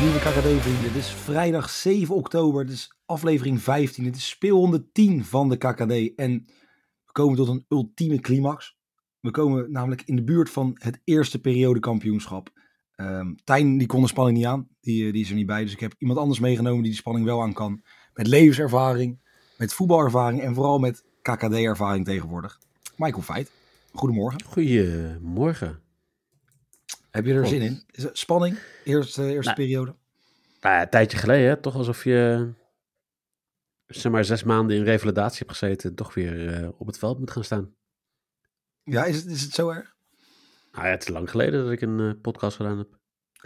Nieuwe KKD-vrienden. Het is vrijdag 7 oktober. Het is aflevering 15. Het is speelronde 10 van de KKD. En we komen tot een ultieme climax. We komen namelijk in de buurt van het eerste periodekampioenschap. Ehm Tijn die kon de spanning niet aan. Die, eh, die is er niet bij. Dus ik heb iemand anders meegenomen die de spanning wel aan kan. Met levenservaring, met voetbalervaring en vooral met KKD-ervaring tegenwoordig. Michael Feit, goedemorgen. Goedemorgen. Heb je er zin in? Is het spanning? Eerste, eerste Nou, periode? Nou ja, een tijdje geleden, hè? toch alsof je zeg maar zes maanden in revalidatie hebt gezeten, toch weer eh, op het veld moet gaan staan. Ja, is het, is het zo erg? Nou ja, het is lang geleden dat ik een eh, podcast gedaan heb.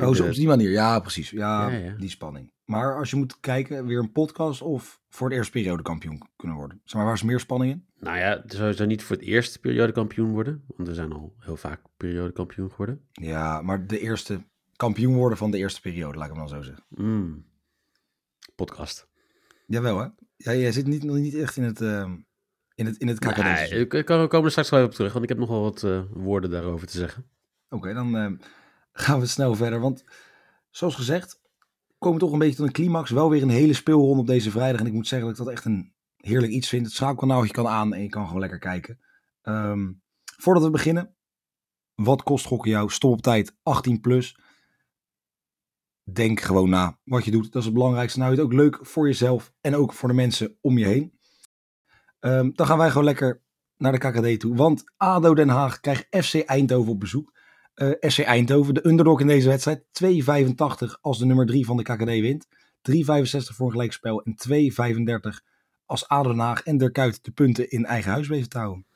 Oh, Ik, zo op die manier. Ja, precies. Ja, Ja, ja. die spanning. Maar als je moet kijken, weer een podcast of voor de eerste periode kampioen kunnen worden. Zeg maar, waar is meer spanning in? Nou ja, het sowieso niet voor het eerst periodekampioen worden, want we zijn al heel vaak periodekampioen geworden. Ja, maar de eerste kampioen worden van de eerste periode, laat ik hem dan zo zeggen. Mm. Podcast. Jawel, hè? Ja, jij zit niet, nog niet echt in het, ehm, in het, in het. Nee, ik, ik kan- we komen er straks wel even op terug, want ik heb nog wel wat eh, woorden daarover te zeggen. Oké, dan ehm, gaan we snel verder. Want zoals gezegd, we komen toch een beetje tot een climax. Wel weer een hele speelronde op deze vrijdag. En ik moet zeggen dat ik dat echt een heerlijk iets vind. Het schakelkanaaltje kan aan en je kan gewoon lekker kijken. Ehm, voordat we beginnen, wat kost gokken jou? Stop op tijd, 18 plus. Denk gewoon na wat je doet. Dat is het belangrijkste. Nou, het ook leuk voor jezelf en ook voor de mensen om je heen. Ehm, dan gaan wij gewoon lekker naar de KKD toe. Want ADO Den Haag krijgt FC Eindhoven op bezoek. Eh, FC Eindhoven, de underdog in deze wedstrijd. 2,85 als de nummer 3 van de KKD wint. 3,65 voor een gelijkspel. En 2,35 als ADO Den Haag en Der Kuyt de punten in eigen huis weten te houden.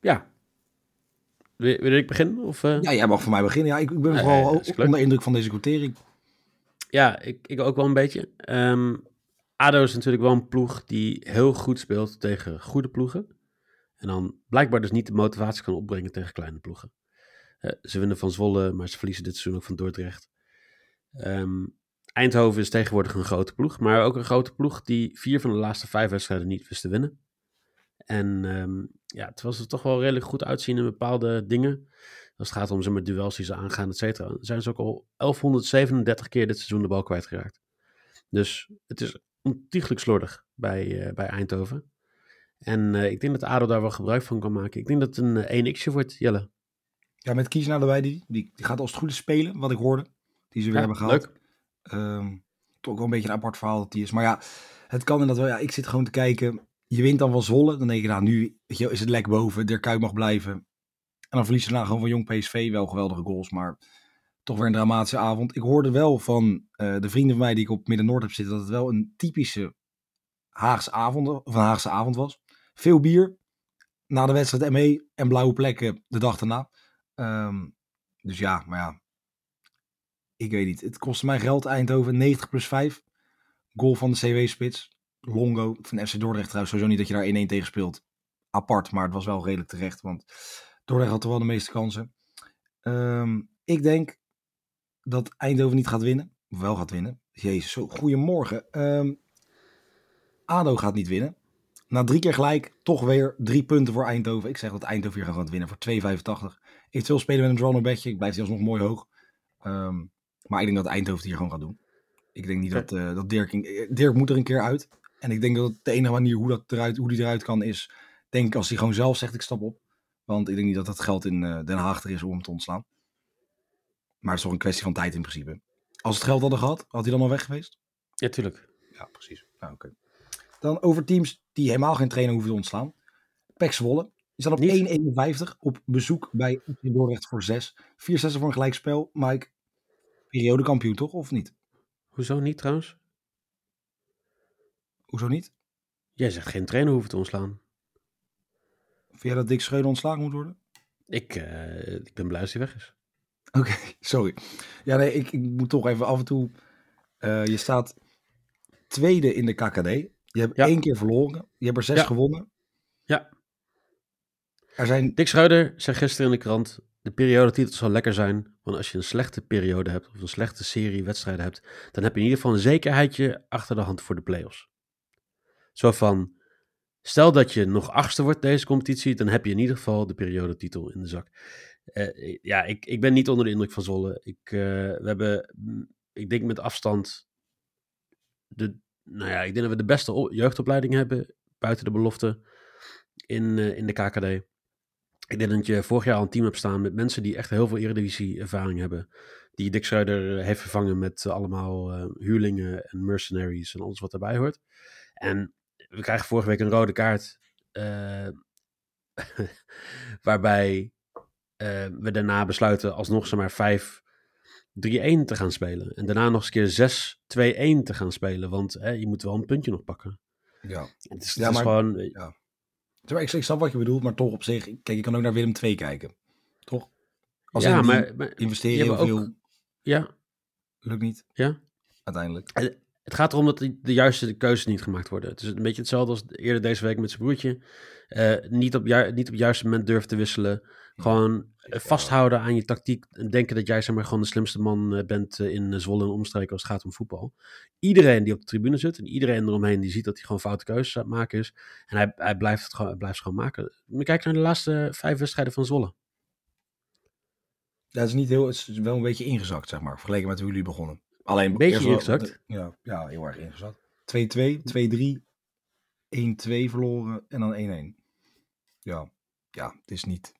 Ja. Wil, wil ik beginnen? Of, eh? Ja, jij mag voor mij beginnen. Ja, ik, ik ben Ja, vooral ja, onder indruk van deze quotering. Ja, ik, ik ook wel een beetje. Ehm, ADO is natuurlijk wel een ploeg die heel goed speelt tegen goede ploegen. En dan blijkbaar dus niet de motivatie kan opbrengen tegen kleine ploegen. Eh, ze winnen van Zwolle, maar ze verliezen dit seizoen ook van Dordrecht. Ehm, Eindhoven is tegenwoordig een grote ploeg, maar ook een grote ploeg die vier van de laatste vijf wedstrijden niet wist te winnen. En ehm, ja, het was er toch wel redelijk goed uitzien in bepaalde dingen. Als het gaat om zeg maar, duels die ze aangaan, et cetera. Zijn ze ook al 1137 keer dit seizoen de bal kwijtgeraakt. Dus het is ontiegelijk slordig bij, eh, bij Eindhoven. En eh, ik denk dat ADO daar wel gebruik van kan maken. Ik denk dat het een eh, 1x'je wordt, Jelle. Ja, met Kiesna erbij, die, die, die gaat als het goed is spelen, wat ik hoorde. Die ze weer Ja, hebben gehaald. leuk. Ehm, toch wel een beetje een apart verhaal dat die is. Maar ja, het kan inderdaad wel. Ja, ik zit gewoon te kijken. Je wint dan van Zwolle. Dan denk je, nou, nu weet je, wel, is het lek boven. Der Kuip mag blijven. En dan verlies je daarna gewoon van Jong PSV. Wel geweldige goals, maar toch weer een dramatische avond. Ik hoorde wel van eh, de vrienden van mij die ik op Midden-Noord heb zitten... dat het wel een typische Haagse avond, of een Haagse avond was. Veel bier. Na de wedstrijd ME en blauwe plekken de dag daarna. Ehm, dus ja, maar ja. Ik weet niet. Het kostte mij geld Eindhoven 90 plus 5. Goal van de CW-spits. Longo van FC Dordrecht trouwens. Sowieso niet dat je daar 1-1 tegen speelt. Apart, maar het was wel redelijk terecht. Want Dordrecht had er wel de meeste kansen. Ehm, ik denk dat Eindhoven niet gaat winnen. Of wel gaat winnen. Jezus, zo. Goedemorgen. Ehm ADO gaat niet winnen. Na drie keer gelijk, toch weer drie punten voor Eindhoven. Ik zeg dat Eindhoven hier gaat winnen voor 2,85. Eventueel spelen met een draw bedje. Ik blijf die alsnog mooi hoog. Ehm, maar ik denk dat Eindhoven het hier gewoon gaat doen. Ik denk niet dat, eh, dat Dirk... eh, Dirk moet er een keer uit. En ik denk dat de enige manier hoe, dat eruit, hoe die eruit kan is... Denk ik als hij gewoon zelf zegt ik stap op. Want ik denk niet dat het geld in eh, Den Haag er is om hem te ontslaan. Maar het is toch een kwestie van tijd in principe. Als het geld hadden gehad, had hij dan al weg geweest? Ja, tuurlijk. Ja, precies. Nou, oké. Dan over teams die helemaal geen trainer hoeven te ontslaan. Pek Zwolle. Die staat op Niet. 1,51 op bezoek bij Dordrecht voor 6. 4-6 voor een gelijkspel. Mike, periodekampioen toch, of niet? Hoezo niet trouwens? Hoezo niet? Jij zegt geen trainer hoeven te ontslaan. Vind jij dat Dick Schreuder ontslagen moet worden? Ik, eh, ik ben blij als hij weg is. Oké, sorry. Ja, nee, ik, ik moet toch even af en toe... eh, je staat tweede in de KKD. Je hebt Ja. één keer verloren. Je hebt er zes Ja. gewonnen. Ja. Er zijn... Dick Schreuder zei gisteren in de krant, de periodetitel zal lekker zijn, want als je een slechte periode hebt, of een slechte serie wedstrijden hebt, dan heb je in ieder geval een zekerheidje achter de hand voor de play-offs. Zo van, stel dat je nog achtste wordt deze competitie, dan heb je in ieder geval de periodetitel in de zak. Eh, ja, ik, ik ben niet onder de indruk van Zwolle. Ik, eh, we hebben, mm, ik denk met afstand, de, nou ja, ik denk dat we de beste jeugdopleiding hebben, buiten de belofte, in, eh, in de KKD. Ik denk dat je vorig jaar al een team hebt staan met mensen die echt heel veel eredivisie ervaring hebben. Die Dick Schreuder eh, heeft vervangen met eh, allemaal eh, huurlingen en mercenaries en alles wat daarbij hoort. En we krijgen vorige week een rode kaart. waarbij we daarna besluiten alsnog zeg maar 5 3-1 te gaan spelen. En daarna nog eens een keer 6-2-1 te gaan spelen. Want hè, je moet wel een puntje nog pakken. Ja. Het is, Ja, het is maar- gewoon... eh, maar, Ik, ik snap wat je bedoelt, maar toch op zich... Kijk, je kan ook naar Willem II kijken. Toch? Als ja, in maar, maar investeren heel veel. ook- ja, Lukt niet, ja. uiteindelijk. Het gaat erom dat de, juiste keuzes niet gemaakt worden. Het is een beetje hetzelfde als eerder deze week met zijn broertje. Eh, niet, op niet op het juiste moment durven te wisselen. Gewoon eh, vasthouden aan je tactiek. En denken dat jij zeg maar, gewoon de slimste man eh, bent eh, in Zwolle en omstreken als het gaat om voetbal. Iedereen die op de tribune zit en iedereen eromheen die ziet dat hij gewoon foute keuzes aan het maken is. En hij, hij, blijft, het gewoon, hij blijft gewoon maken. Maar kijk naar de laatste vijf wedstrijden van Zwolle. Het is niet heel... Het is wel een beetje ingezakt, zeg maar. Vergeleken met hoe jullie begonnen. Alleen Beetje eerst wel- ingezakt? Ja, ja, heel erg ingezakt. 2-2, 2-3, 1-2 verloren en dan 1-1. Ja, ja, het is niet...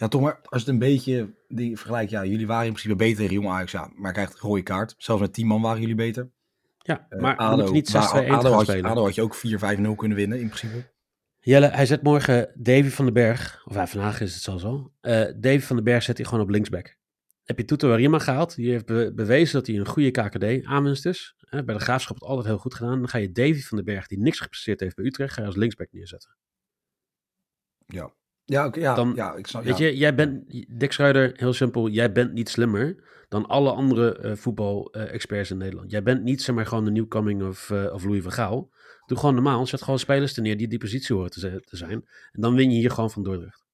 Ja, toch maar, als het een beetje die vergelijkt, ja, jullie waren in principe beter tegen Jong Ajax, ja, maar krijgt rode kaart. Zelfs met 10 man waren jullie beter. Ja, Eh, maar ADO, moet je niet 6-2-1 maar te ADO. ADO had je ook 4-5-0 kunnen winnen, in principe. Jelle, hij zet morgen Davy van den Berg, of vandaag is het zelfs al. eh Davy van den Berg zet hij gewoon op linksback. Heb je Tuto Arima gehaald? Die heeft be- bewezen dat hij een goede KKD-aanwinst is. Eh, bij de Graafschap het altijd heel goed gedaan. Dan ga je Davy van den Berg, die niks gepresteerd heeft bij Utrecht, ga je als linksback neerzetten. Ja, ja, ja, Dan- ja ik snap Weet ja. je, jij bent, Dick Schuider, heel simpel, jij bent niet slimmer dan alle andere eh, voetbal-experts in Nederland. Jij bent niet, zeg maar, gewoon de nieuwcoming of, eh, of Louis van Gaal. Doe gewoon normaal, zet gewoon spelers er neer die die positie horen te, te zijn. En dan win je hier gewoon van Dordrecht.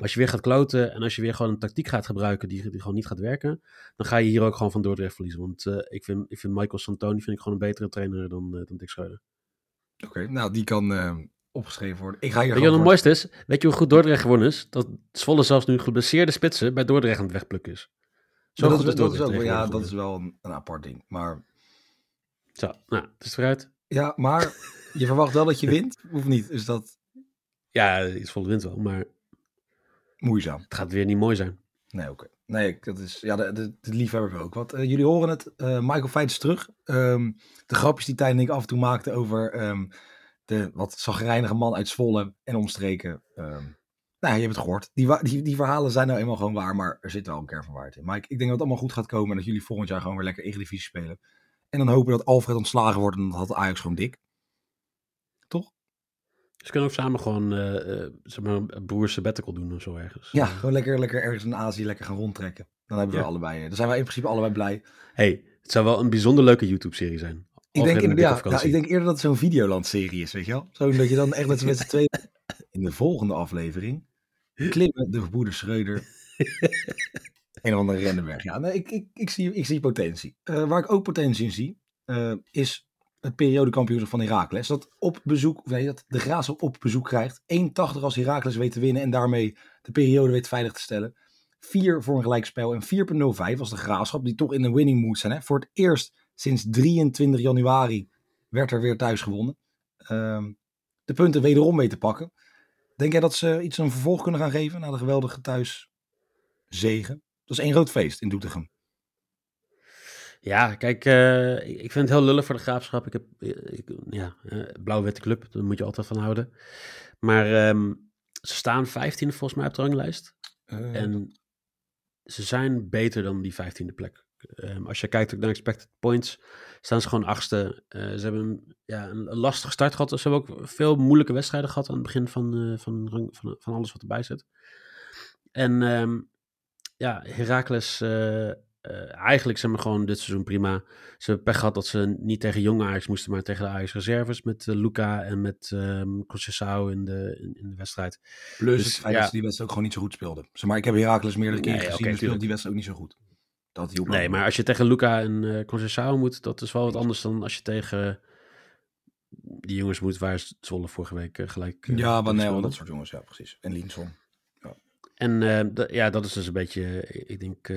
Als je weer gaat kloten en als je weer gewoon een tactiek gaat gebruiken die, die gewoon niet gaat werken, dan ga je hier ook gewoon van Dordrecht verliezen. Want eh, ik, vind, ik vind Michael Santoni vind ik gewoon een betere trainer dan, dan Dick Schuider. Oké, nou, die kan opgeschreven worden. Ik ga hier Weet je wat gewoon het voor- mooiste is? Weet je hoe goed Dordrecht gewonnen is? Dat Zwolle zelfs nu geblesseerde spitsen bij Dordrecht aan het wegplukken is. Zo Maar goed dat, is dat ook, ja, dat is wel een, een apart ding. Maar Zo, nou, het is eruit. ja, maar je verwacht wel dat je wint, of niet? Is dat Ja, iets volle wint wel, maar moeizaam? het gaat weer niet mooi zijn. Nee, oké. Nee, dat is, ja, de, de, de liefhebber ook wat. Eh, jullie horen het, eh, Michael Feit is terug. Ehm, de grapjes die Tijn en ik af en toe maakten over ehm, de wat zagrijnige man uit Zwolle en omstreken. ehm, nou, je hebt het gehoord. Die, die, die verhalen zijn nou eenmaal gewoon waar, maar er zit wel een kern van waarheid in. Mike, ik denk dat het allemaal goed gaat komen en dat jullie volgend jaar gewoon weer lekker Eredivisie spelen. En dan hopen dat Alfred ontslagen wordt en dan had Ajax gewoon dik. Dus we kunnen ook samen gewoon, eh, zeg maar, een broer sabbatical doen of zo ergens. Ja, gewoon lekker, lekker ergens in Azië lekker gaan rondtrekken. Dan hebben we Ja. allebei, eh, dan zijn wij in principe allebei blij. hey, het zou wel een bijzonder leuke YouTube-serie zijn. Ik denk, en de in, dikke ja, ja, vakantie. ik denk eerder dat het zo'n Videoland-serie is, weet je wel? Zo dat je dan echt met z'n tweeën... In de volgende aflevering klimmen de gebroeders Schreuder... een of andere Rendenberg. Ja, nee, ik, ik, ik, zie, ik zie potentie. Eh, waar ik ook potentie in zie, eh, is het periodekampioenschap van Heracles. Dat op bezoek, nee, dat de Graafschap op bezoek krijgt. 1,80 als Heracles weet te winnen en daarmee de periode weet veilig te stellen. 4 voor een gelijkspel en 4,05 als de Graafschap, die toch in een winning mood zijn. Hè? Voor het eerst sinds 23 januari werd er weer thuis gewonnen. Ehm, de punten wederom mee te pakken. Denk jij dat ze iets een vervolg kunnen gaan geven na de geweldige thuis zegen? Dat is één groot feest in Doetinchem. Ja, kijk, eh, ik vind het heel lullig voor de graafschap. Ik heb, eh, ik, ja, eh, blauw-witte club, daar moet je altijd van houden. Maar ehm, ze staan 15 volgens mij op de ranglijst. En ze zijn beter dan die 15e plek. Ehm, als je kijkt ook naar expected points, staan ze gewoon achtste. Eh, ze hebben ja, een, lastige start gehad. Ze hebben ook veel moeilijke wedstrijden gehad aan het begin van, eh, van, van, van alles wat erbij zit. En ehm, ja, Heracles, uh, eigenlijk zijn we gewoon dit seizoen prima. Ze hebben pech gehad dat ze niet tegen jonge Ajax moesten, maar tegen de Ajax reserves met Luca en met um, in de, in, in, de wedstrijd. Plus dus, het feit ja, dat ze die wedstrijd ook gewoon niet zo goed speelden. Maar ik heb Heracles meerdere keren gezien, okay, die wedstrijd ook niet zo goed. Dat hielp nee, maar als je tegen Luca en uh, moet, dat is wel wat anders dan als je tegen die jongens moet waar Zwolle vorige week uh, gelijk... Uh, ja, Wanel dat soort jongens, ja precies. En Linson. Ja. En ja, dat is dus een beetje, ik denk,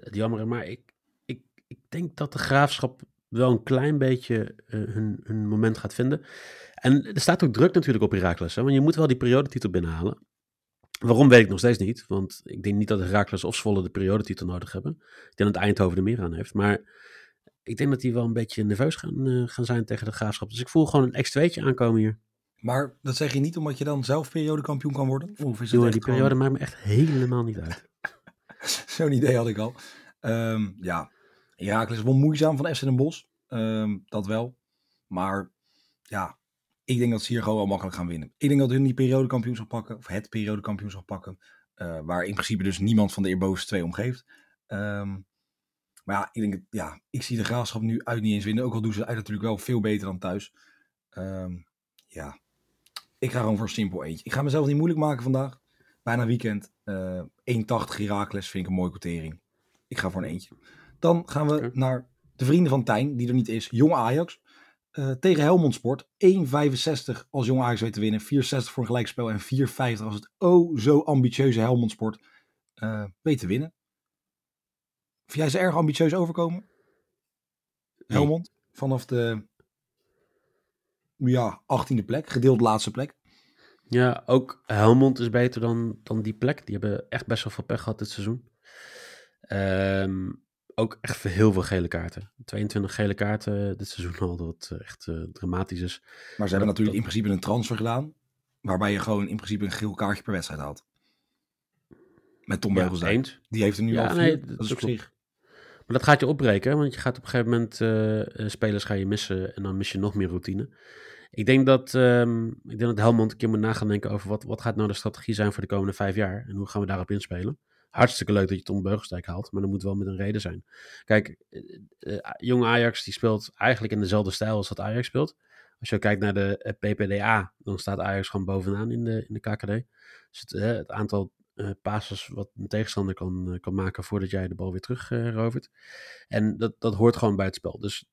het jammer. Maar ik, ik, ik denk dat de graafschap wel een klein beetje hun, hun moment gaat vinden. En er staat ook druk natuurlijk op Herakles, hè, want je moet wel die periodetitel binnenhalen. Waarom weet ik nog steeds niet. Want ik denk niet dat Herakles of Zwolle de periodetitel nodig hebben. Ik denk dat Eindhoven er meer aan heeft. Maar ik denk dat die wel een beetje nerveus gaan, uh, gaan zijn tegen de graafschap. Dus ik voel gewoon een extra aankomen hier. Maar dat zeg je niet omdat je dan zelf periodekampioen kan worden? Of is die periode maakt me echt helemaal niet uit. Zo'n idee had ik al. Um, ja, Herakles is wel moeizaam van FC Den Bosch. Um, dat wel. Maar ja, ik denk dat ze hier gewoon wel makkelijk gaan winnen. Ik denk dat hun die periodekampioenschap pakken, of het periodekampioenschap pakken, uh, waar in principe dus niemand van de eerbovenste twee omgeeft. Um, maar ja, ik denk, ja, ik zie de graafschap nu uit niet eens winnen. Ook al doen ze uit natuurlijk wel veel beter dan thuis. Um, ja, ik ga gewoon voor een simpel eentje. Ik ga mezelf niet moeilijk maken vandaag. Bijna weekend. Uh, 1,80 Herakles vind ik een mooie quotering. Ik ga voor een eentje. Dan gaan we naar de vrienden van Tijn, die er niet is. Jong Ajax. Uh, tegen Helmond Sport. 1,65 als Jong Ajax weet te winnen. 4,60 voor een gelijkspel. En 4,50 als het oh zo ambitieuze Helmond Sport uh, weet te winnen. Vind jij ze erg ambitieus overkomen? Nee. Helmond? Vanaf de ja, 18e plek. Gedeeld laatste plek. Ja, ook Helmond is beter dan, dan die plek. Die hebben echt best wel veel pech gehad dit seizoen. Um, ook echt heel veel gele kaarten. 22 gele kaarten dit seizoen al, dat echt uh, dramatisch is. Maar ze hebben natuurlijk in principe een transfer gedaan, waarbij je gewoon in principe een geel kaartje per wedstrijd haalt. Met Tom ja. Die heeft er nu ja, al. Nee, dat, is op zich. Maar dat gaat je opbreken, want je gaat op een gegeven moment uh, spelers ga je missen en dan mis je nog meer routine. Ik denk dat, um, ik denk dat Helmond een keer moet nagaan denken over wat, wat gaat nou de strategie zijn voor de komende vijf jaar en hoe gaan we daarop inspelen hartstikke leuk dat je Tom Beugelsdijk haalt, maar dat moet wel met een reden zijn. Kijk, uh, jong Ajax die speelt eigenlijk in dezelfde stijl als dat Ajax speelt. Als je kijkt naar de PPDA, dan staat Ajax gewoon bovenaan in de, in de KKD. Dus het, het aantal uh, wat een tegenstander kan, kan maken voordat jij de bal weer terugrovert. en dat, dat hoort gewoon bij het spel. Dus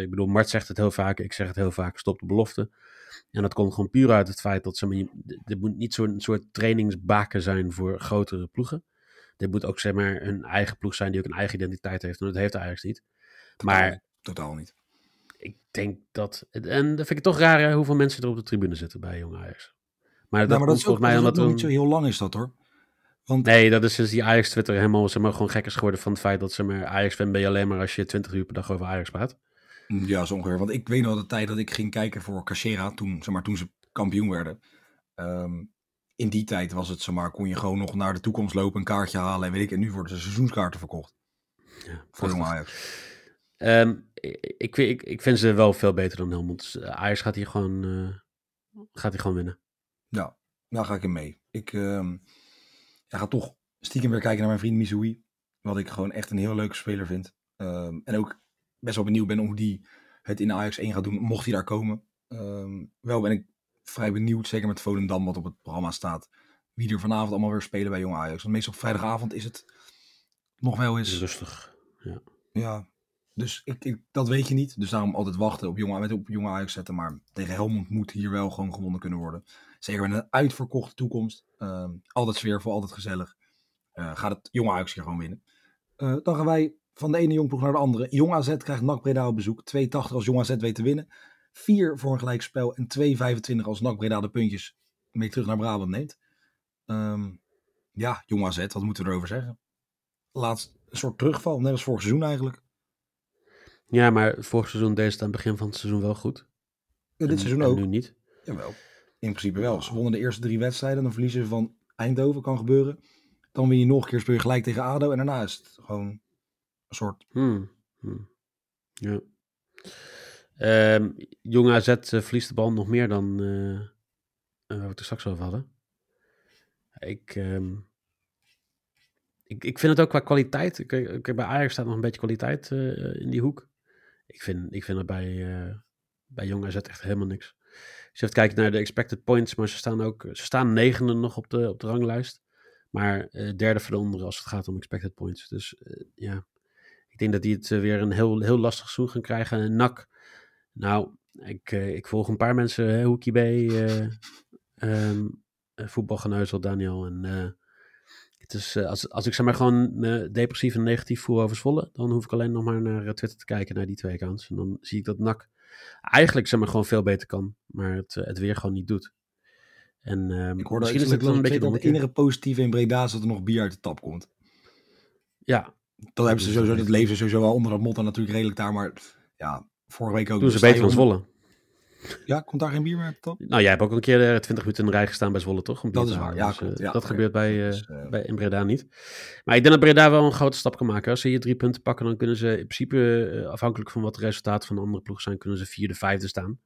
ik bedoel, Mart zegt het heel vaak, ik zeg het heel vaak, stop de belofte. En dat komt gewoon puur uit het feit dat ze, er moet niet zo'n soort trainingsbaken zijn voor grotere ploegen. Dit moet ook zeg maar een eigen ploeg zijn die ook een eigen identiteit heeft. En dat heeft Ajax niet. maar totaal niet. Ik denk dat. En dat vind ik toch raar hè, hoeveel mensen er op de tribune zitten bij Jong Ajax. Maar dat, maar dat is volgens mij omdat niet zo heel lang is dat hoor. Want... Nee, dat is dus die Ajax Twitter helemaal zeg maar, gewoon gek is geworden van het feit dat ze maar Ajax fan ben je alleen maar als je 20 uur per dag over Ajax praat. Ja, zo ongeveer. Want ik weet nog de tijd dat ik ging kijken voor Cachera toen, zeg maar, toen ze kampioen werden. Um, in die tijd was het, zomaar, kon je gewoon nog naar de toekomst lopen, een kaartje halen en weet ik. En nu worden de seizoenskaarten verkocht. Ja, voor Jong Ajax. Um, ik, ik, ik vind ze wel veel beter dan Helmond. Dus, eh, Ajax gaat hier gewoon, uh, gaat hier gewoon winnen. Ja, daar ga ik in mee. Ik ja, ga toch stiekem weer kijken naar mijn vriend Missoui. Wat ik gewoon echt een heel leuke speler vind. Um, en ook best wel benieuwd ben hoe die het in Ajax 1 gaat doen, mocht hij daar komen. Wel ben ik vrij benieuwd, zeker met Volendam wat op het programma staat, wie er vanavond allemaal weer spelen bij Jong Ajax. Want meestal op vrijdagavond is het nog wel eens... Rustig, ja. Ja, dus ik, ik, dat weet je niet. Dus daarom altijd wachten op jonge, met op Ajax zetten. Maar tegen Helmond moet hier wel gewoon gewonnen kunnen worden. Zeker met een uitverkochte toekomst. Uh, altijd sfeervol, altijd gezellig. Uh, gaat het jonge Ajax hier gewoon winnen. Uh, dan gaan wij van de ene jongploeg naar de andere. Jong AZ krijgt NAC Breda op bezoek. 2,80 als Jong AZ weet te winnen. 4 voor een gelijkspel en 2,25 als NAC Breda de puntjes mee terug naar Brabant neemt. Um, ja, Jong AZ, wat moeten we erover zeggen? Laatst een soort terugval, net als vorig seizoen eigenlijk. Ja, maar vorig seizoen deed het aan het begin van het seizoen wel goed. Ja, dit seizoen ook. nu niet. Jawel, in principe wel. Ze wonnen de eerste drie wedstrijden, dan verliezen ze van Eindhoven, kan gebeuren. Dan win je nog een keer, speel je gelijk tegen ADO. En daarna is het gewoon een soort... Hmm. Hmm. Ja. Ehm Jong AZ eh, verliest de bal nog meer dan eh, eh, waar we het er straks over hadden. Ik, ehm, ik, ik vind het ook qua kwaliteit. Ik, bij Ajax staat nog een beetje kwaliteit in die hoek. Ik vind, ik vind het bij, eh, bij Jong AZ echt helemaal niks. Als je even kijkt naar de expected points, maar ze staan ook ze staan negende nog op de, op de ranglijst. Maar eh, derde van de onder als het gaat om expected points. Dus ja, ik denk dat die het weer een heel, heel lastig seizoen gaan krijgen. En NAC, nou, ik, eh, ik volg een paar mensen, hè, Hoekie B, eh ehm, eh, voetbalgeneuzel Daniel. En het is, als, als ik zeg maar gewoon me depressief en negatief voel over Zwolle, dan hoef ik alleen nog maar naar Twitter te kijken, naar die twee accounts. En dan zie ik dat NAC eigenlijk zeg maar gewoon veel beter kan, maar het, het weer gewoon niet doet. En ehm, Ik hoorde misschien is het dan een beetje dat de het enige positieve in Breda is dat er nog bier uit de tap komt. Ja, Dat hebben ze sowieso, dat leven ze sowieso wel onder dat motto natuurlijk redelijk daar. Maar ja, vorige week ook. doen ze beter dan Zwolle. Ja, komt daar geen bier meer tap? Nou, jij hebt ook een keer eh, 20 minuten in de rij gestaan bij Zwolle, toch? Dat is waar, ja, Dus, eh, klopt, ja, dat gebeurt bij, eh, Dus, eh, bij, in Breda niet. Maar ik denk dat Breda wel een grote stap kan maken. Als ze hier drie punten pakken, dan kunnen ze in principe, eh, afhankelijk van wat de resultaten van de andere ploegen zijn, kunnen ze vierde, vijfde staan.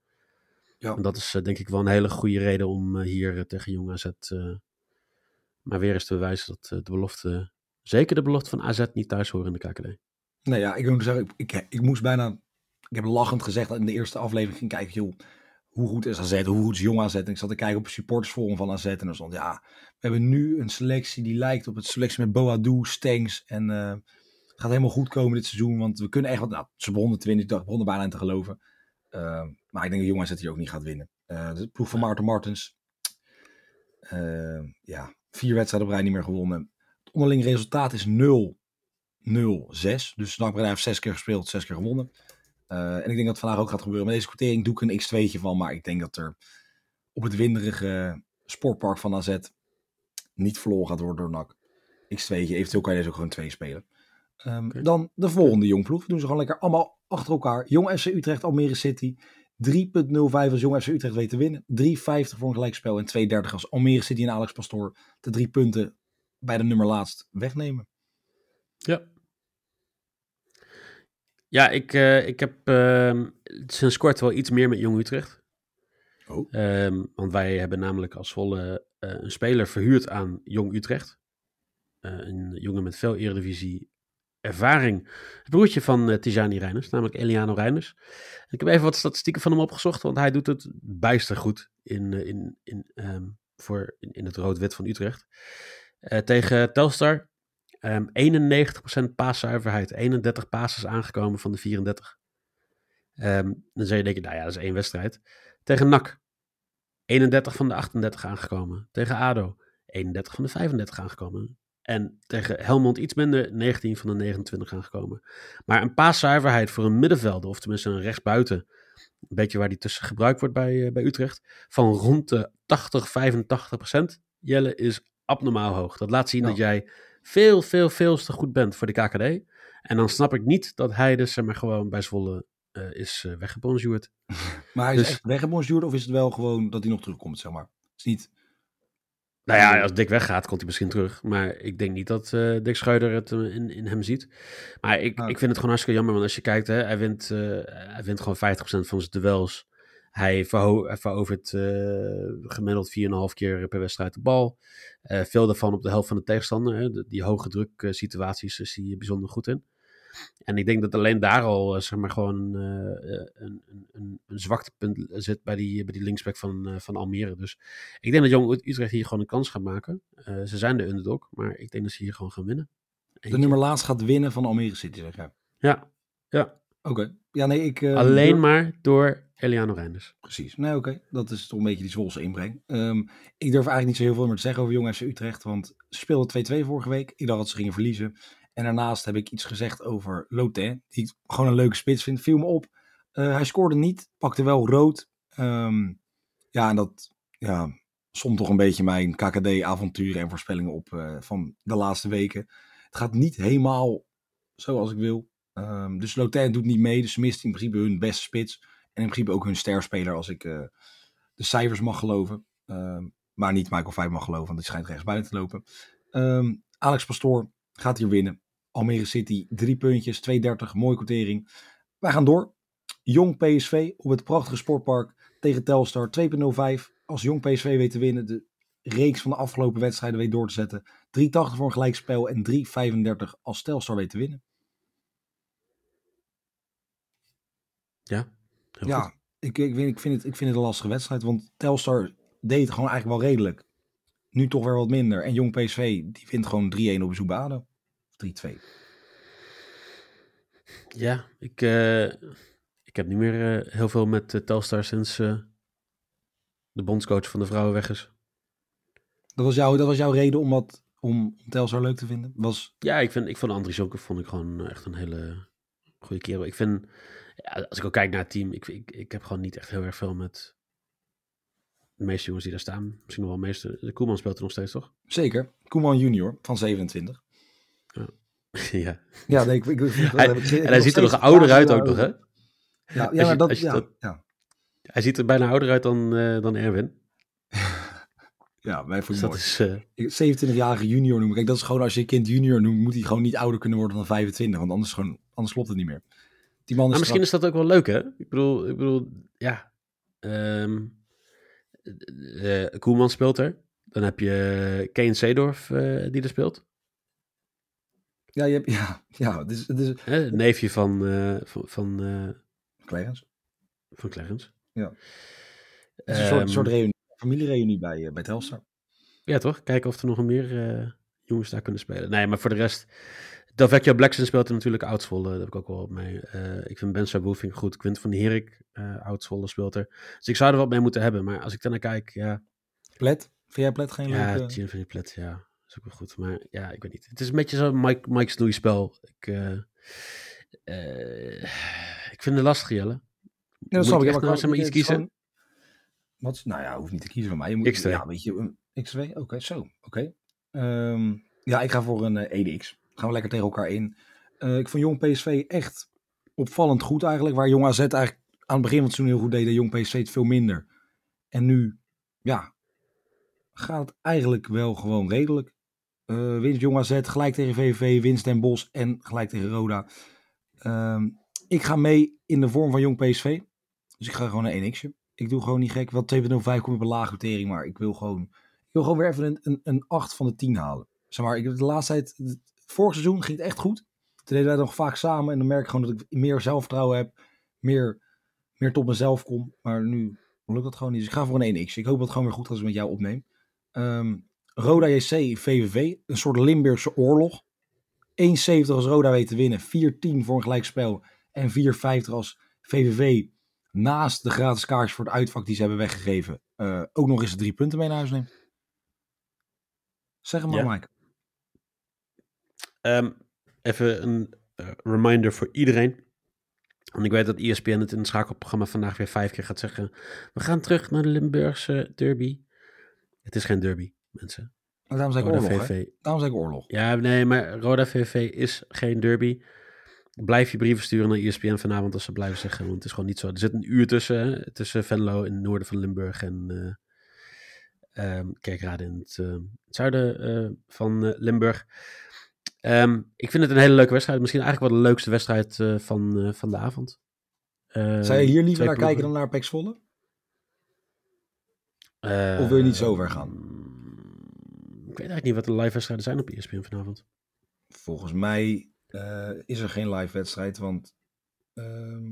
Ja. En dat is eh, denk ik wel een hele goede reden om eh, hier eh, tegen Jong AZ eh, maar weer eens te bewijzen dat eh, de belofte, zeker de belofte van AZ, niet thuis horen in de KKD. Nee, ja, ik moet zeggen, ik, ik, ik moest bijna... Ik heb lachend gezegd dat in de eerste aflevering ging kijken, joh, hoe goed is AZ, hoe goed is Jong AZ? En ik zat te kijken op het supportersforum van AZ en er stond, ja, we hebben nu een selectie die lijkt op het selectie met Boadu, Stengs en eh, het gaat helemaal goed komen dit seizoen, want we kunnen echt wat, nou, ze begonnen te winnen, ik dacht, ik begon er bijna aan te geloven. Eh, maar ik denk dat Jong AZ hier ook niet gaat winnen. Eh, de ploeg van Maarten Martens, eh, ja, vier wedstrijden op rij niet meer gewonnen. Het onderling resultaat is 0 0-6. Dus NAC Breda heeft zes keer gespeeld, zes keer gewonnen. Eh, en ik denk dat het vandaag ook gaat gebeuren. Met deze quotering doe ik een x2'tje van. Maar ik denk dat er op het winderige sportpark van AZ niet verloren gaat worden door NAC. X2'tje. Eventueel kan je deze ook gewoon twee spelen. Ehm. Dan de volgende jongploeg. We doen ze gewoon lekker allemaal achter elkaar. Jong FC Utrecht, Almere City. 3.05 als Jong FC Utrecht weet te winnen. 3.50 voor een gelijkspel. En 2.30 als Almere City en Alex Pastoor de drie punten bij de nummer laatst wegnemen. Ja. Ja, ik, eh, ik heb ehm, sinds kort wel iets meer met Jong Utrecht. Oh. Ehm, want wij hebben namelijk als Zwolle eh, een speler verhuurd aan Jong Utrecht. Eh, een jongen met veel eredivisie ervaring. Het broertje van Tijani Reiners, namelijk Eliano Reiners. En ik heb even wat statistieken van hem opgezocht, want hij doet het bijster goed in, in, in, ehm, voor, in, in het rood-wit van Utrecht. Tegen Telstar Ehm 91% paaszuiverheid. 31 passes aangekomen van de 34. Ehm, dan zou je denken, nou ja, dat is één wedstrijd. Tegen NAC. 31 van de 38 aangekomen. Tegen ADO. 31 van de 35 aangekomen. En tegen Helmond iets minder, 19 van de 29 aangekomen. Maar een paaszuiverheid voor een middenvelder, of tenminste een rechtsbuiten, een beetje waar die tussen gebruikt wordt bij, eh, bij Utrecht, van rond de 80, 85 procent. Jelle is abnormaal hoog. Dat laat zien Ja. dat jij veel, veel, veel te goed bent voor de KKD. En dan snap ik niet dat hij dus zeg maar, gewoon bij Zwolle eh, is uh, weggebonjourd. Maar hij is Dus- echt weggebonjourd of is het wel gewoon dat hij nog terugkomt, zeg maar? Het is niet... Nou ja, als Dick weggaat, komt hij misschien terug. Maar ik denk niet dat eh, Dick Schreuder het in, in hem ziet. Maar ik, Nou. ik vind het gewoon hartstikke jammer. Want als je kijkt, hè, hij, wint, hij wint gewoon 50% van zijn duels. Hij verovert eh, gemiddeld 4,5 keer per wedstrijd de bal. Eh, veel daarvan op de helft van de tegenstander. Hè. De- die hoge druk eh, situaties is hij bijzonder goed in. En ik denk dat alleen daar al, zeg maar, gewoon een, een, een, een zwaktepunt zit bij die, bij die linksback van, van Almere. Dus ik denk dat Jong Utrecht hier gewoon een kans gaat maken. Ze zijn de underdog, maar ik denk dat ze hier gewoon gaan winnen. De nummer laatst gaat winnen van Almere City, zeg jij. Ja, ja. Oké. Ja, nee, ik... alleen maar door Eliano Reinders. Precies. Nee, oké. Dat is toch een beetje die Zwolse inbreng. Ehm, ik durf eigenlijk niet zo heel veel meer te zeggen over Jong Utrecht, want ze speelden 2-2 vorige week. Ik dacht dat ze gingen verliezen. En daarnaast heb ik iets gezegd over Lotin, die ik gewoon een leuke spits vind. Viel me op. Eh, hij scoorde niet, pakte wel rood. Ehm, ja, en dat ja, somt toch een beetje mijn KKD-avonturen en voorspellingen op eh, van de laatste weken. Het gaat niet helemaal zoals ik wil. Ehm, dus Lotin doet niet mee, dus ze mist in principe hun beste spits. En in principe ook hun sterspeler, als ik eh, de cijfers mag geloven. Ehm, maar niet Michael Vijf mag geloven, want die schijnt rechtsbuiten te lopen. Ehm, Alex Pastoor gaat hier winnen. Almere City, drie puntjes, 2,30, mooie quotering. Wij gaan door. Jong PSV op het prachtige sportpark tegen Telstar, 2,05. Als Jong PSV weet te winnen, de reeks van de afgelopen wedstrijden weet door te zetten. 3,80 voor een gelijkspel en 3,35 als Telstar weet te winnen. Ja, heel Ja, goed. ik, ik, vind, ik, vind het, ik vind het een lastige wedstrijd, want Telstar deed het gewoon eigenlijk wel redelijk. Nu toch weer wat minder. En Jong PSV, die wint gewoon 3-1 op bezoek bij ADO. 3-2. Ja, ik, eh, ik heb niet meer eh, heel veel met eh, Telstar sinds de bondscoach van de vrouwen weg is. Dat was, jouw, dat was jouw reden om, wat, om, om Telstar leuk te vinden? Was, Ja, ik, vind, ik vond Andries Jonker vond ik gewoon echt een hele goede kerel. Ik vind, als ik ook kijk naar het team, ik, ik, ik heb gewoon niet echt heel erg veel met de meeste jongens die daar staan. Misschien nog wel de meeste. De Koeman speelt er nog steeds, toch? zeker. Koeman junior van 27. ja. Ja, nee, ik, ik, ik- Hij- ik- En hij ziet er nog ouder uit ook nog, hè? Ja, ja, je- dat, ja, dat- ja. Hij ziet er bijna ouder uit dan, eh, dan Erwin. ja, wij Dus vonden dat is... eh, Ik- 27-jarige junior noemen. Kijk, dat is gewoon als je je kind junior noemt, moet hij gewoon niet ouder kunnen worden dan 25. Want anders, gewoon, anders klopt het niet meer. Die man is Maar misschien is dat ook wel leuk, hè? Ik bedoel, ik bedoel ja. eh, Koeman speelt er. Dan heb je Kane Seedorf eh, die er speelt. Ja, je hebt, ja, ja, het is Hè? Neefje van, eh, van, van, eh, van Clarence. Ja. Het is een soort, Ehm, soort reunie, familiereunie bij, eh, bij Telstar. Ja, toch? Kijken of er nog meer eh, jongens daar kunnen spelen. Nee, maar voor de rest... Delvecchio Blackson speelt er natuurlijk Oudsvolle. Daar heb ik ook wel op mee. Eh, ik vind Ben ik goed. Quint van Herik, uh, Oudsvolle speelt er. Dus ik zou er wat mee moeten hebben. Maar als ik daarnaar kijk, ja... Plet? Vind jij Plet geen Ja, leuke... Gin van die Plet, ja. Dat is ook wel goed. Maar ja, ik weet niet. Het is een beetje zo'n Mike, Mike Snoei spel. Ik, eh, eh, ik vind het lastig, Jelle. Ja, Moet snap ik echt maar nou zeg maar het iets kiezen? gewoon- Wat? Nou ja, hoeft niet te kiezen van mij. Je moet, X2. Ja, weet je, een X2? Oké, zo. Oké. Ehm, ja, ik ga voor een eh, EDX. Gaan we lekker tegen elkaar in. Eh, ik vond Jong PSV echt opvallend goed eigenlijk. Waar Jong AZ eigenlijk aan het begin van het seizoen heel goed deed. Jong PSV het veel minder. En nu, ja, gaat het eigenlijk wel gewoon redelijk. Eh winst Jong AZ, gelijk tegen VVV, winst Den Bosch en gelijk tegen Roda. Ehm, ik ga mee in de vorm van Jong PSV. Dus ik ga gewoon een 1x'je. Ik doe gewoon niet gek. Wel 2.05 kom op een lage notering, maar ik wil gewoon, ik wil gewoon weer even een, een, een 8 van de 10 halen. Zeg maar, ik heb de laatste tijd, vorig seizoen ging het echt goed. Toen deden wij nog vaak samen en dan merk ik gewoon dat ik meer zelfvertrouwen heb. Meer, meer tot mezelf kom. Maar nu lukt dat gewoon niet. Dus ik ga voor een 1x. Ik hoop dat het gewoon weer goed gaat als ik met jou opneem. Ehm, Roda JC, VVV. Een soort Limburgse oorlog. 1,70 als Roda weet te winnen. 4,10 voor een gelijkspel. En 4,50 als VVV naast de gratis kaartjes voor het uitvak die ze hebben weggegeven. eh, ook nog eens de drie punten mee naar huis neemt. Zeg hem maar, Ja. Mike. Ehm, even een eh, reminder voor iedereen. Want ik weet dat ESPN het in het schakelprogramma vandaag weer vijf keer gaat zeggen. We gaan terug naar de Limburgse derby. Het is geen derby, mensen. Maar daarom zei ik Roda oorlog? VV. Daarom zei ik oorlog. Ja, nee, maar Roda VV is geen derby. Blijf je brieven sturen naar ESPN vanavond als ze blijven zeggen. Want het is gewoon niet zo. Er zit een uur tussen. Tussen Venlo in het noorden van Limburg en ehm, Kerkrade in het, eh, het zuiden van Limburg. Ehm, ik vind het een hele leuke wedstrijd. Misschien eigenlijk wel de leukste wedstrijd eh, van, eh, van de avond. Eh, Zou je hier liever naar kijken dan naar Pex Volle? Eh, Of wil je niet zo ver gaan? Ik weet eigenlijk niet wat de live wedstrijden zijn op ESPN vanavond. Volgens mij eh, is er geen live wedstrijd, want... ehm,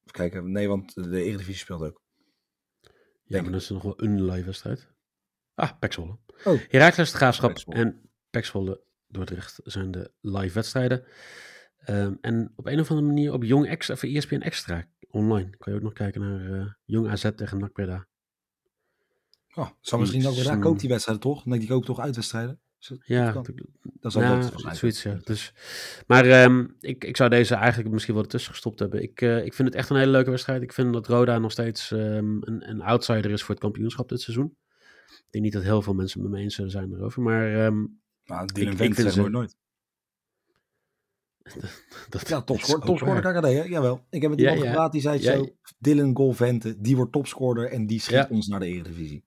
even kijken, nee, want de Eredivisie speelt ook. Ja, maar dat is nog wel een live wedstrijd. Ah, Pexwolle. Oh. Heracles de Graafschap en Pexwolle Dordrecht zijn de live wedstrijden. Ehm, en op een of andere manier op Jong Extra, of ESPN Extra online. Kan je ook nog kijken naar eh, Jong AZ tegen NAC Breda. Oh, zou misschien ook koopt die wedstrijden toch? Nee, die koopt toch uitwedstrijden? Is Ja, dat, dat ja, dat waarschijnlijk zoiets, ja. Dus, maar ehm, ik, ik zou deze eigenlijk misschien wel ertussen gestopt hebben. Ik, eh, ik vind het echt een hele leuke wedstrijd. Ik vind dat Roda nog steeds ehm, een, een outsider is voor het kampioenschap dit seizoen. Ik denk niet dat heel veel mensen het met me eens zullen zijn erover. Maar Nou, Ik- Dylan ik Vent vind zegt ze- nooit nooit. dat, Ja, is topscorer, ook topscorer. KKD, hè? Jawel. Ik heb het Ja, iemand ja. gevraagd, die zei Ja, zo. Dylan Golvente, die wordt topscorer en die schiet Ja. ons naar de Eredivisie.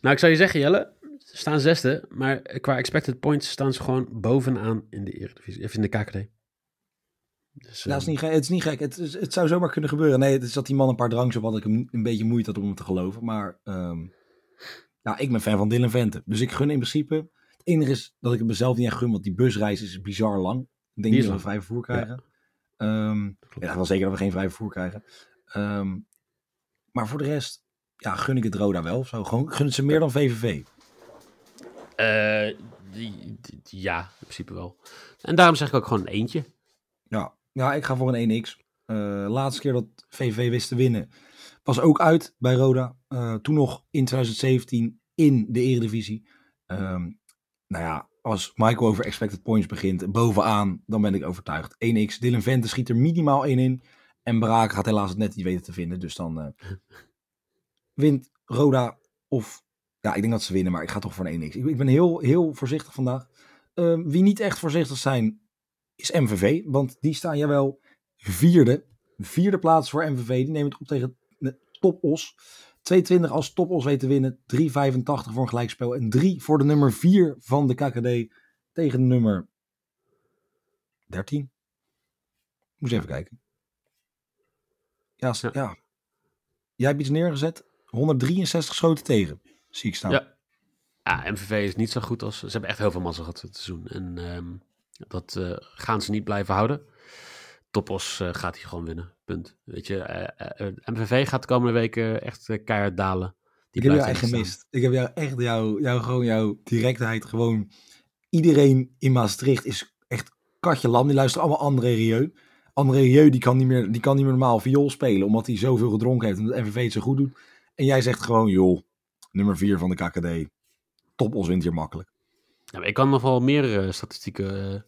Nou, ik zou je zeggen, Jelle. Ze staan zesde, maar qua expected points staan ze gewoon bovenaan in de Eredivisie, of in de KKD. Dus, Nou, het, is ehm, niet, het is niet gek. Het, is- het zou zomaar kunnen gebeuren. Nee, het is dat die man een paar drangs op had ik hem een beetje moeite had om hem te geloven. Maar ehm, ja, ik ben fan van Dylan Vente. Dus ik gun in principe. Het enige is dat ik het mezelf niet echt gun, want die busreis is bizar lang. Ik denk niet dat we vrij vervoer krijgen. Ehm, klopt. ja, wel zeker dat we geen vrij vervoer krijgen. Ehm, maar voor de rest, ja, gun ik het Roda wel of zo. Gewoon, gun het ze meer dan VVV. eh, die- die- ja, in principe wel. En daarom zeg ik ook gewoon een eentje. Ja, ja ik ga voor een 1x. Eh laatste keer dat VVV wist te winnen was ook uit bij Roda. Eh, toen nog in 2017 in de Eredivisie. Ehm, nou ja, als Michael over expected points begint bovenaan, dan ben ik overtuigd. 1x, Dylan Vente schiet er minimaal 1 in. En Braak gaat helaas het net niet weten te vinden. Dus dan eh, wint Roda of... Ja, ik denk dat ze winnen, maar ik ga toch voor een 1x. Ik, ben heel, heel voorzichtig vandaag. Ehm, wie niet echt voorzichtig zijn, is MVV. Want die staan jawel vierde. Vierde plaats voor MVV. Die nemen het op tegen de Topos. 2,20 als Topos weet te winnen. 3,85 voor een gelijkspel. En 3 voor de nummer 4 van de KKD tegen de nummer 13. Moet eens even kijken. Ja, Ja. ja. Jij hebt iets neergezet. 163 schoten tegen. Zie ik staan. Ja. Ja, MVV is niet zo goed als... Ze hebben echt heel veel mazzel gehad dit seizoen. En ehm, dat eh, gaan ze niet blijven houden. Topos eh, gaat hier gewoon winnen. Punt. Weet je, eh, eh, MVV gaat de komende weken echt keihard dalen. Die ik heb jou echt staan. gemist. Ik heb jou echt, jou, jou, gewoon jouw directheid. Gewoon iedereen in Maastricht is echt katje lam. Die luisteren allemaal André Rieu. André Rieu die kan, niet meer, die kan niet meer normaal viool spelen. Omdat hij zoveel gedronken heeft. En dat MVV het zo goed doet. En jij zegt gewoon, joh, nummer 4 van de KKD. Top ons wint hier makkelijk. Ja, ik kan nog wel meer statistieken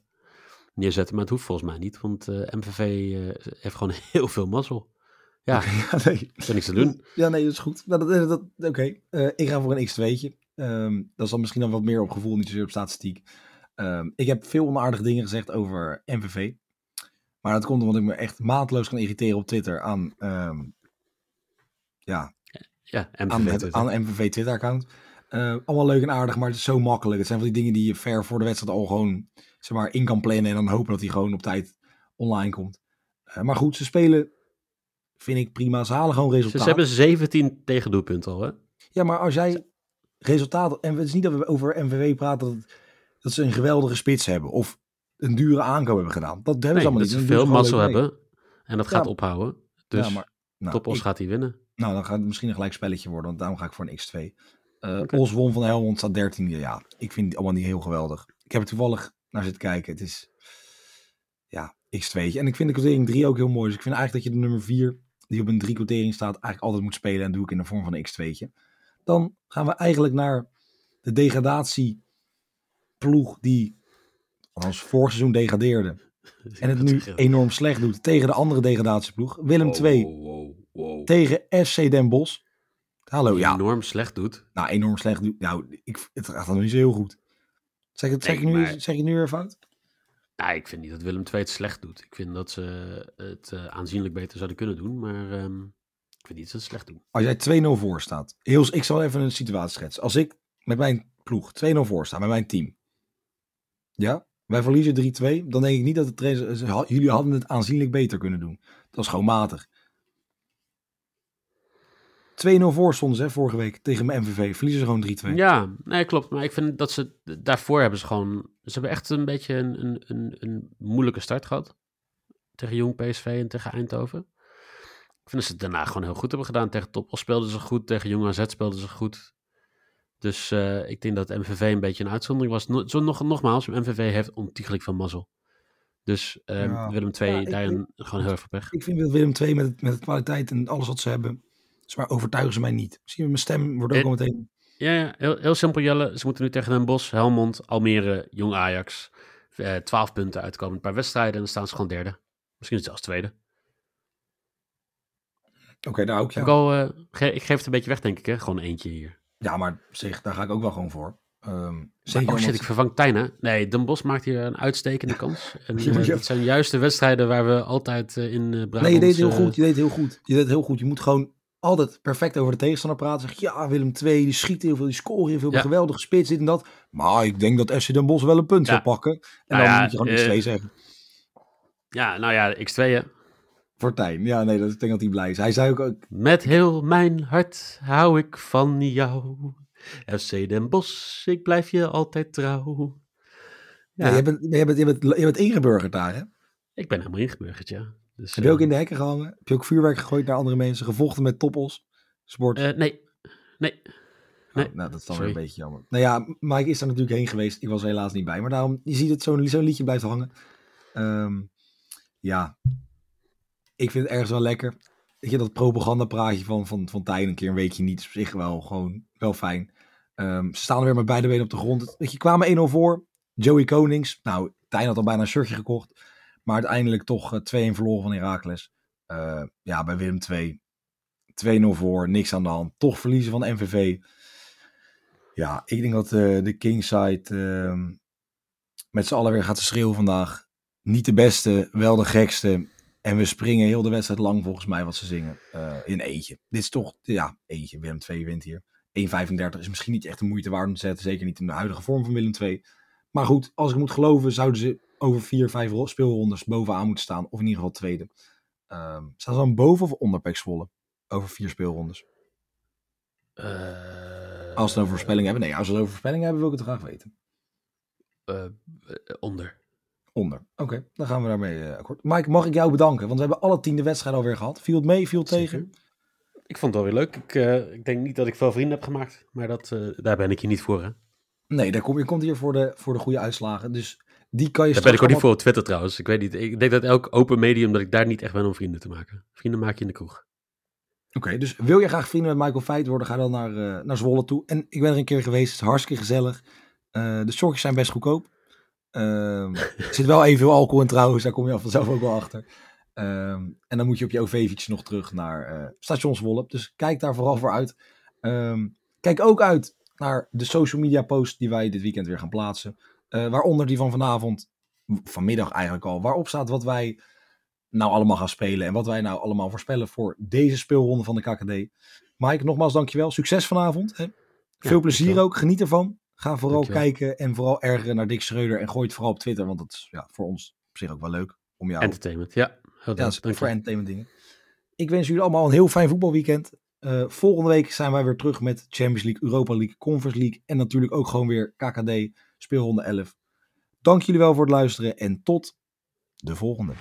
neerzetten, maar het hoeft volgens mij niet. Want eh, MVV eh, heeft gewoon heel veel mazzel. Ja, ja, nee. er is niks te doen. Ja, nee, dat is goed. Nou, dat, dat, Oké, Eh, ik ga voor een x2'tje. Ehm, dat is dan misschien dan wat meer op gevoel, niet zozeer op statistiek. Ehm, ik heb veel onaardige dingen gezegd over MVV. Maar dat komt omdat ik me echt maatloos kan irriteren op Twitter aan, ehm, ja, Ja, MVV. aan, het, aan MVV Twitter-account. Eh, allemaal leuk en aardig, maar het is zo makkelijk. Het zijn van die dingen die je ver voor de wedstrijd al gewoon zeg maar, in kan plannen. En dan hopen dat hij gewoon op tijd online komt. Eh, maar goed, ze spelen, vind ik prima. Ze halen gewoon Ze, resultaat. ze hebben 17 tegendoelpunten al, hè? Ja, maar als jij resultaten. En het is niet dat we over MVV praten dat, dat ze een geweldige spits hebben. Of een dure aankoop hebben gedaan. Dat hebben Nee, ze allemaal dat niet. ze Dan doen veel mazzel hebben. En dat Ja, gaat ophouden. Dus ja, maar, nou, Topos ik- gaat hij winnen. nou, dan gaat het misschien een gelijk spelletje worden. Want daarom ga ik voor een X2. Eh Oké. Os won van Helmond staat 13. Ja, ik vind het allemaal niet heel geweldig. Ik heb er toevallig naar zitten kijken. Het is ja, X2'tje. En ik vind de quotering 3 ook heel mooi. Dus ik vind eigenlijk dat je de nummer 4, die op een 3 quotering staat, eigenlijk altijd moet spelen. En doe ik in de vorm van een X2'tje. Dan gaan we eigenlijk naar de degradatieploeg die als vorig seizoen degradeerde. En het nu enorm slecht doet tegen de andere degradatieploeg. Willem Wow, 2 wow, wow, wow. tegen FC Den Bosch. Hallo, ja. enorm slecht doet. Nou, enorm slecht. doet. Nou, ik, het gaat nog niet zo heel goed. Zeg, het, zeg, Nee, ik nu, maar- zeg ik nu weer fout? Nou, ik vind niet dat Willem II het slecht doet. Ik vind dat ze het eh, aanzienlijk beter zouden kunnen doen. Maar ehm, ik vind niet dat ze het slecht doen. Als jij 2-0 voor staat. Heel, ik zal even een situatie schetsen. Als ik met mijn ploeg 2-0 voor sta, met mijn team. Ja, wij verliezen 3-2. Dan denk ik niet dat de trainer... Jullie hadden het aanzienlijk beter kunnen doen. Dat is gewoon matig. 2-0 voor stonden ze hè, vorige week tegen mijn MVV. Verliezen ze gewoon 3-2. Ja, nee, klopt. Maar ik vind dat ze daarvoor hebben ze gewoon. Ze hebben echt een beetje een, een, een, een moeilijke start gehad. Tegen Jong PSV en tegen Eindhoven. Ik vind dat ze het daarna gewoon heel goed hebben gedaan. Tegen Top speelden ze goed. Tegen Jong AZ speelden ze goed. Dus eh, ik denk dat MVV een beetje een uitzondering was. No, zo nog, nogmaals, MVV heeft ontiegelijk veel mazzel. Dus ehm, Ja. Willem II Ja, daarin gewoon heel erg veel pech. Ik vind dat Willem II met, met de kwaliteit en alles wat ze hebben... Zwaar overtuigen ze mij niet. Misschien mijn stem wordt ook En- al meteen... Ja, ja heel, heel simpel Jelle. Ze moeten nu tegen Den Bosch, Helmond, Almere, Jong Ajax. eh 12 punten uitkomen. Een paar wedstrijden en dan staan ze gewoon derde. Misschien zelfs tweede. Oké, daar ook ja. Ik, al, eh, ge- ik geef het een beetje weg, denk ik. Hè? Gewoon eentje hier. Ja, maar zeg, daar ga ik ook wel gewoon voor. Maar, zeker oh shit, omdat- ik vervang Tijn, hè? Nee, Den Bosch maakt hier een uitstekende kans. En eh, ja. zijn juist de wedstrijden waar we altijd eh, in eh Brabant... Nee, je deed heel eh, goed. Je deed het heel goed. Je deed het heel goed. Je moet gewoon altijd perfect over de tegenstander praten. Zeg ja, Willem II, die schiet heel veel, die scoort heel veel, Ja. geweldige spits, dit en dat. Maar ik denk dat FC Den Bosch wel een punt Ja. zal pakken. En Nou dan ja, moet je gewoon eh, iets twee zeggen. Ja, nou ja, X2 hè. Fortuin. Ja, nee, dat, ik denk dat hij blij is. Hij zei ook, ook Met heel mijn hart hou ik van jou. FC Den Bosch, ik blijf je altijd trouw. ja. Jij, bent, jij, bent, jij, bent, jij bent ingeburgerd daar, hè? ik ben helemaal ingeburgerd, ja. Dus, Heb je ook eh, in de hekken gehangen? Heb je ook vuurwerk gegooid naar andere mensen? Gevochten met toppels? Sport? eh, nee, nee. nee. Oh, nou, dat is dan sorry. weer een beetje jammer. Nou ja, Mike is er natuurlijk heen geweest. Ik was er helaas niet bij. Maar daarom, je ziet het, zo'n zo'n liedje blijft hangen. Ehm, ja, ik vind het ergens wel lekker. Weet je, dat propagandapraatje van, van, van Tijn een keer een weekje niet is op zich wel gewoon wel fijn. Ehm, ze staan er weer met beide benen op de grond. Weet je, kwamen 1-0 voor. Joey Konings. Nou, Tijn had al bijna een shirtje gekocht. Maar uiteindelijk toch eh, 2-1 verloren van Heracles. Eh, ja, bij Willem 2. 2-0 voor, niks aan de hand. Toch verliezen van MVV. Ja, ik denk dat eh, de Kingside ehm, met z'n allen weer gaat schreeuwen vandaag. Niet de beste, wel de gekste. En we springen heel de wedstrijd lang volgens mij wat ze zingen. eh, in eentje. Dit is toch, ja, eentje. Willem 2 wint hier. 1,35 is misschien niet echt de moeite waard om te zetten. Zeker niet in de huidige vorm van Willem 2. Maar goed, als ik moet geloven, zouden ze over 4, 5 ro- speelrondes bovenaan moeten staan. Of in ieder geval tweede. Ehm staan ze dan boven of onder Pek Zwolle? Over vier speelrondes. Eh, Als we het over voorspellingen hebben. Nee, als we het over voorspellingen hebben, wil ik het graag weten. eh, eh, onder. Onder. Oké, dan gaan we daarmee akkoord. Mike, mag ik jou bedanken? Want we hebben alle tien de wedstrijden alweer gehad. Viel het mee, viel het tegen? Zeker. Ik vond het wel weer leuk. Ik, ik denk niet dat ik veel vrienden heb gemaakt, maar dat, daar ben ik hier niet voor. Hè? Nee, daar kom, je komt hier voor de, voor de goede uitslagen. Dus die kan je Daar ben ik ook niet voor op Twitter trouwens. Ik weet niet. Ik denk dat elk open medium dat ik daar niet echt ben om vrienden te maken. Vrienden maak je in de kroeg. Oké, dus wil je graag vrienden met Michael Feit worden, ga dan naar, eh, naar Zwolle toe. En ik ben er een keer geweest, het is hartstikke gezellig. Eh, de sokjes zijn best goedkoop. Ehm, er zit wel evenveel alcohol in trouwens, daar kom je vanzelf ook wel achter. Ehm, en dan moet je op je OV-fiets nog terug naar eh station Zwolle. Dus kijk daar vooral voor uit. Ehm, kijk ook uit naar de social media posts die wij dit weekend weer gaan plaatsen. Eh, waaronder die van vanavond, vanmiddag eigenlijk al, waarop staat wat wij nou allemaal gaan spelen en wat wij nou allemaal voorspellen voor deze speelronde van de KKD. Mike, nogmaals dankjewel. Succes vanavond. Hè? Veel plezier dankjewel. ook. Geniet ervan. Ga vooral Dankjewel. kijken en vooral ergeren naar Dick Schreuder en gooi het vooral op Twitter, want dat is ja, voor ons op zich ook wel leuk om jou Entertainment, ja. Heel ja, voor je. entertainment dingen. Ik wens jullie allemaal een heel fijn voetbalweekend. Eh, volgende week zijn wij weer terug met Champions League, Europa League, Conference League en natuurlijk ook gewoon weer KKD speelronde 11. Dank jullie wel voor het luisteren en tot de volgende.